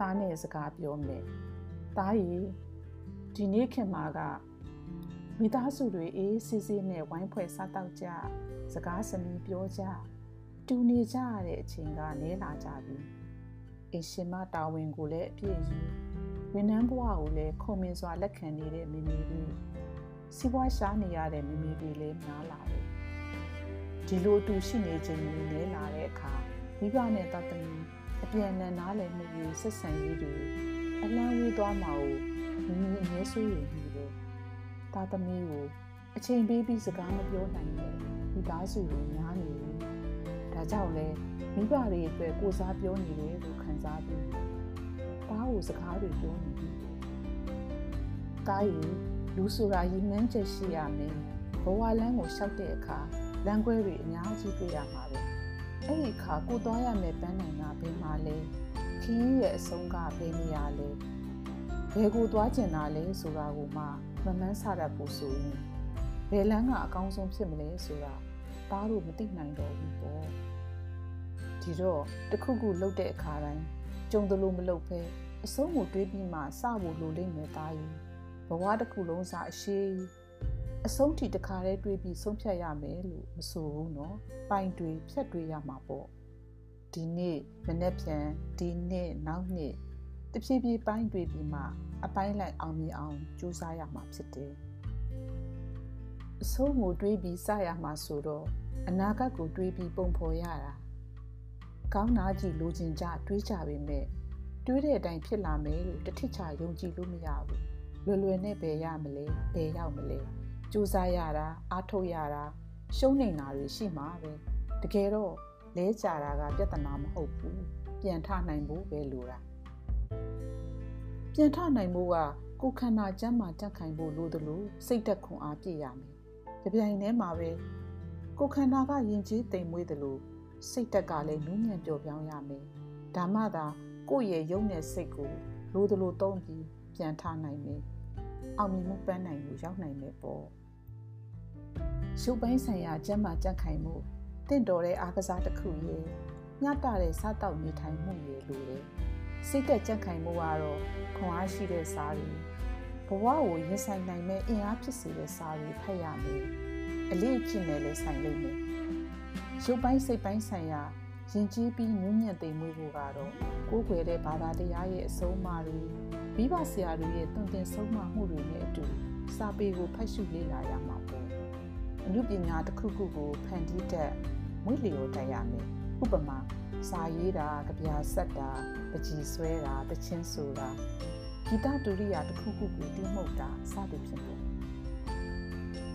သားနဲ့စကားပြောမယ်သားကြီးဒီနေ့ခင်မှာကမိသားစုတွေအေးဆေးဆေးနဲ့ဝိုင်းဖွဲ့စားတောက်ကြစကားစနီးပြောကြတူနေကြရတဲ့အချိန်ကနဲလာကြပြီအရှင်မတာဝန်ကိုလည်းအပြည့်ယူဝန်ထမ်းဘဝကိုလည်းခုံမင်းစွာလက်ခံနေတဲ့မိမိတွေစီးပွားရှားနေရတဲ့မိမိတွေလည်းများလာတယ်ဒီလိုအတူရှိနေခြင်းတွေနဲလာတဲ့အခါမိဘနဲ့တသမီ အပြန်အလှန်နားလည်မှုတွေဆက်ဆံရေးတွေအလန်းဝေးသွားမှာကိုမိမိအမြဲဆိုးရည်နေတယ်တာသမီကိုအချိန်ပေးပြီးစကားမပြောနိုင်တဲ့မိသားစုတွေများနေတယ်ဒါကြောင့်လဲမိဘတွေအတွက်ကိုစားပြောနေတယ်လို့ခံစားပြီးတားကိုစကားတွေပြောနေပြီတားယူလူဆိုတာရည်မှန်းချက်ရှိရမယ်ဘဝလမ်းကိုလျှောက်တဲ့အခါလမ်းခွဲတွေအများကြီးတွေ့ရမှာပဲ အဲ့ဒီအခါကိုသွားရမယ်ပန်းနိုင်တာဘယ်မှာလဲခင်းရဲ့အဆုံးကဘယ်နေရာလဲဘယ်ကိုသွားကျင်တာလဲဆိုတာကိုမှမမှန်းဆရဖို့ဆိုရင်ဘယ်လမ်းကအကောင်းဆုံးဖြစ်မလဲဆိုတာသားတို့မသိနိုင်တော့ဘူးပေါ့ဒီတော့တခုခုလှုပ်တဲ့အခါတိုင်းကြုံသလိုမလှုပ်ဖဲအဆုံးကိုတွေးပြီးမှစဖို့လိုလိမ့်မယ်သားယူဘဝတစ်ခုလုံးစာအရှိ အဆုံးထိတခါတည်းတွေးပြီးဆုံးဖြတ်ရမယ်လို့မဆိုဘူးနော်ပိုင်တွေဖြတ်တွေးရမှာပေါ့ဒီနေ့မနေ့ပြန်ဒီနေ့နောက်နေ့တဖြည်းဖြည်းပိုင်းတွေးပြီးမှအပိုင်းလိုက်အောင်မြင်အောင်ကြိုးစားရမှာဖြစ်တယ်အဆုံးကိုတွေးပြီးစရမှာဆိုတော့အနာဂတ်ကိုတွေးပြီးပုံဖော်ရတာကောင်းနာကြည့်လိုချင်ကြတွေးကြပေမဲ့တွေးတဲ့အတိုင်းဖြစ်လာမယ်လို့တထစ်ချယုံကြည်လို့မရဘူးလွယ်လွယ်နဲ့ပဲရမလဲဘယ်ရောက်မလဲ စူးစမ်းရတာအားထုတ်ရတာရှုံးနေတာတွေရှိမှာပဲတကယ်တော့လဲကြတာကပြဿနာမဟုတ်ဘူးပြန်ထနိုင်ဖို့ပဲလိုတာပြန်ထနိုင်ဖို့ကကိုခန္ဓာကျမ်းမာတက်ခိုင်ဖို့လိုသလိုစိတ်သက်ခွန်အားပြည့်ရမယ်။ကြပြိုင်ထဲမှာပဲကိုခန္ဓာကယဉ်ကျေးတိမ်မွေးသလိုစိတ်တက်ကလည်းနူးညံ့ပျော်ပြောင်းရမယ်။ဒါမှသာကိုယ့်ရဲ့ယုံတဲ့စိတ်ကိုလိုသလိုသုံးပြီးပြန်ထနိုင်မယ်။အောင်မြင်မှုပန်းနိုင်ကိုရောက်နိုင်မယ်ပေါ့။ ရှုပ်ပိုင်းဆိုင်ရာကျမ်းမာကြက်ခိုင်မှုတင့်တော်တဲ့အားကစားတစ်ခုရဲ့ညတာတဲ့စားတောက်နေထိုင်မှုရဲ့လိုတယ်။စိတ်သက်ကြက်ခိုင်မှုကတော့ခွန်အားရှိတဲ့စားတွေဘဝကိုရင်ဆိုင်နိုင်မဲ့အင်အားဖြစ်စေတဲ့စားတွေဖတ်ရမယ်။အလေးအကျင့်နဲ့လည်းဆိုင်လိမ့်မယ်။ရုပ်ပိုင်းစိတ်ပိုင်းဆိုင်ရာယဉ်ကျေးပြီးနူးညံ့သိမ်မွေးဖို့ကတော့ကိုယ်ွယ်တဲ့ဘာသာတရားရဲ့အဆုံးအမတွေမိဘဆရာတွေရဲ့တုံတင်ဆုံးမမှုတွေနဲ့အတူစာပေကိုဖတ်ရှုလေ့လာရမှာပေါ့။ အမှုပညာတစ်ခုခုကိုဖန်တီးတတ်မွေးလျော်တတ်ရမယ်။ဥပမာစာရေးတာ၊ကြပြဆက်တာ၊ပကြီးဆွဲတာ၊တချင်းဆိုတာဂီတဒုရိယာတစ်ခုခုကိုတိမှုတ်တာစသည်ဖြင့်ပေါ့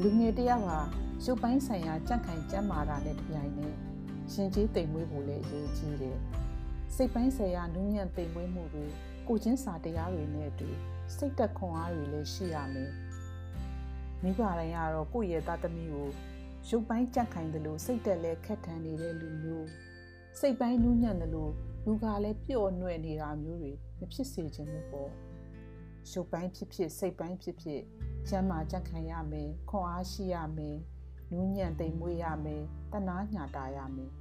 လူငယ်တယောက်ဟာရုပ်ပိုင်းဆိုင်ရာကြက်ခိုင်ကျမ်းမာတာနဲ့တပြိုင်နက်ရှင်ကြီးတိမ်မွေးဖို့လည်းအရေးကြီးတယ်စိတ်ပိုင်းဆိုင်ရာနူးညံ့တိမ်မွေးမှုတွေကိုချင်းစာတရားတွေနဲ့အတူစိတ်သက်ခွန်အားတွေလည်းရှိရမယ် မိဘတိုင်းကတော့ကိုယ့်ရဲ့သားသမီးကိုရုပ်ပိုင်းကြက်ခိုင်တယ်လို့စိတ်တက်လဲခက်ထန်နေတဲ့လူမျိုးစိတ်ပိုင်းနူးညံ့တယ်လို့လူကလည်းပျော့နှွဲ့နေတာမျိုးတွေမဖြစ်စေချင်ဘူးပေါ့ရုပ်ပိုင်းဖြစ်ဖြစ်စိတ်ပိုင်းဖြစ်ဖြစ်ကျမ်းမာကြက်ခံရမယ်ခွန်အားရှိရမယ်နူးညံ့သိမ်မွေ့ရမယ်တနာညာတာရမယ်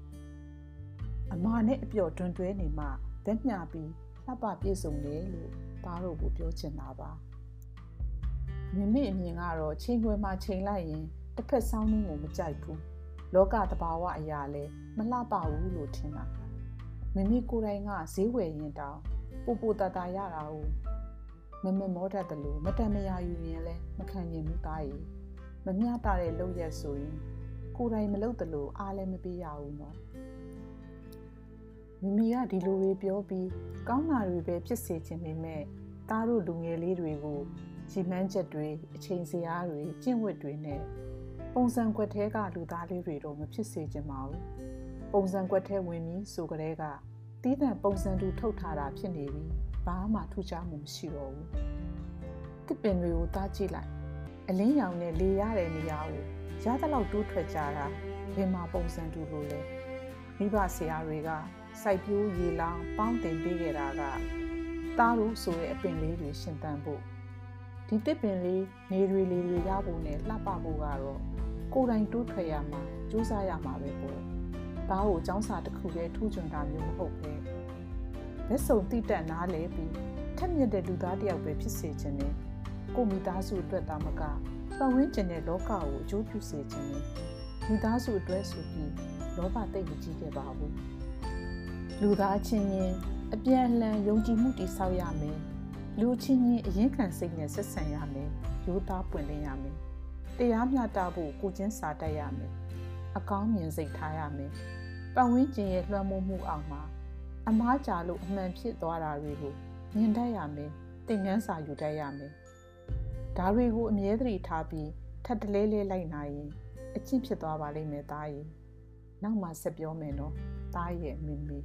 အမာနဲ့အပျော်တွင်တွဲနေမှဗက်မျှပြီးလှပပြည့်စုံတယ်လို့သားတို့ကိုပြောချင်တာပါ မိမိအမြင်ကတော့ချိန်ခွဲမှာချိန်လိုက်ရင်တစ်ဖက်ဆောင်းနှင်းကိုမကြိုက်ဘူးလောကတဘာဝအရာလဲမလှပဘူးလို့ထင်တာမိမိကိုယ်တိုင်ကဈေးဝယ်ရင်တောင်ပူပူတတရတာ ਉਹ မမမောတတ်တယ်လို့မတန်မရာယူရင်လည်းမခံရင်ဘူးသားရီမမျှတာတဲ့လုပ်ရက်ဆိုရင်ကိုယ်တိုင်မလုပ်တယ်လို့အားလည်းမပေးရဘူးနော်မိမိကဒီလိုတွေပြောပြီးကောင်းတာတွေပဲဖြစ်စေချင်ပေမဲ့သားတို့လူငယ်လေးတွေကို ဂျီမန်းချက်တွေအချိန်စရာတွေကျင့်ဝတ်တွေနဲ့ပုံစံကွက်ထဲကလူသားလေးတွေတော့မဖြစ်စေချင်ပါဘူးပုံစံကွက်ထဲဝင်ပြီးဆိုကြတဲ့ကတီးတန့်ပုံစံတူထုတ်ထားတာဖြစ်နေပြီဘာမှထူးခြားမှုမရှိတော့ဘူးတစ်ပင်တွေကိုသားကြည့်လိုက်အလင်းရောင်နဲ့လေရတဲ့နေရာကိုရသလောက်တိုးထွက်ကြတာဘယ်မှာပုံစံတူလို့လဲမိဘဆရာတွေကစိုက်ပျိုးရေလောင်ပေါင်းတင်ပေးခဲ့တာကသားတို့ဆိုတဲ့အပင်လေးတွေရှင်သန်ဖို့ ဒီတစ်ပင်လေးနေတွေလေးတွေရဖို့နဲ့လှပဖို့ကတော့ကိုယ်တိုင်တိုးထွက်ရမှာစူးစမ်းရမှာပဲပေါ့သားကိုចောင်းစာတစ်ခုတည်းထူးချွန်တာမျိုးမဟုတ်ပဲဘက်စုံတိတက်နားလဲပြီးထက်မြက်တဲ့လူသားတယောက်ပဲဖြစ်စေခြင်းနဲ့ကိုမိသားစုအတွက်သာမကပတ်ဝန်းကျင်တဲ့လောကကိုအကျိုးပြုစေခြင်းနဲ့မိသားစုအတွက်ဆိုပြီးလောဘတိတ်မကြည့်ခဲ့ပါဘူးလူသားချင်းချင်းအပြန်အလှန်ယုံကြည်မှုတည်ဆောက်ရမယ် လူချင်းချင်းအရင်ခံစိတ်နဲ့ဆက်ဆံရမယ်ရိုးသားပွင့်လင်းရမယ်တရားမျှတဖို့ကိုချင်းစာတတ်ရမယ်အကောင်းမြင်စိတ်ထားရမယ်ပတ်ဝန်းကျင်ရဲ့လွှမ်းမိုးမှုအောင်မှာအမားကြလို့အမှန်ဖြစ်သွားတာတွေကိုမြင်တတ်ရမယ်သင်ခန်းစာယူတတ်ရမယ်ဒါတွေကိုအမြဲတမ်းထားပြီးထပ်တလဲလဲလိုက်နိုင်ရင်အချင်းဖြစ်သွားပါလိမ့်မယ်သားကြီးနောက်မှဆက်ပြောမယ်နော်သားရဲ့မင်းမီး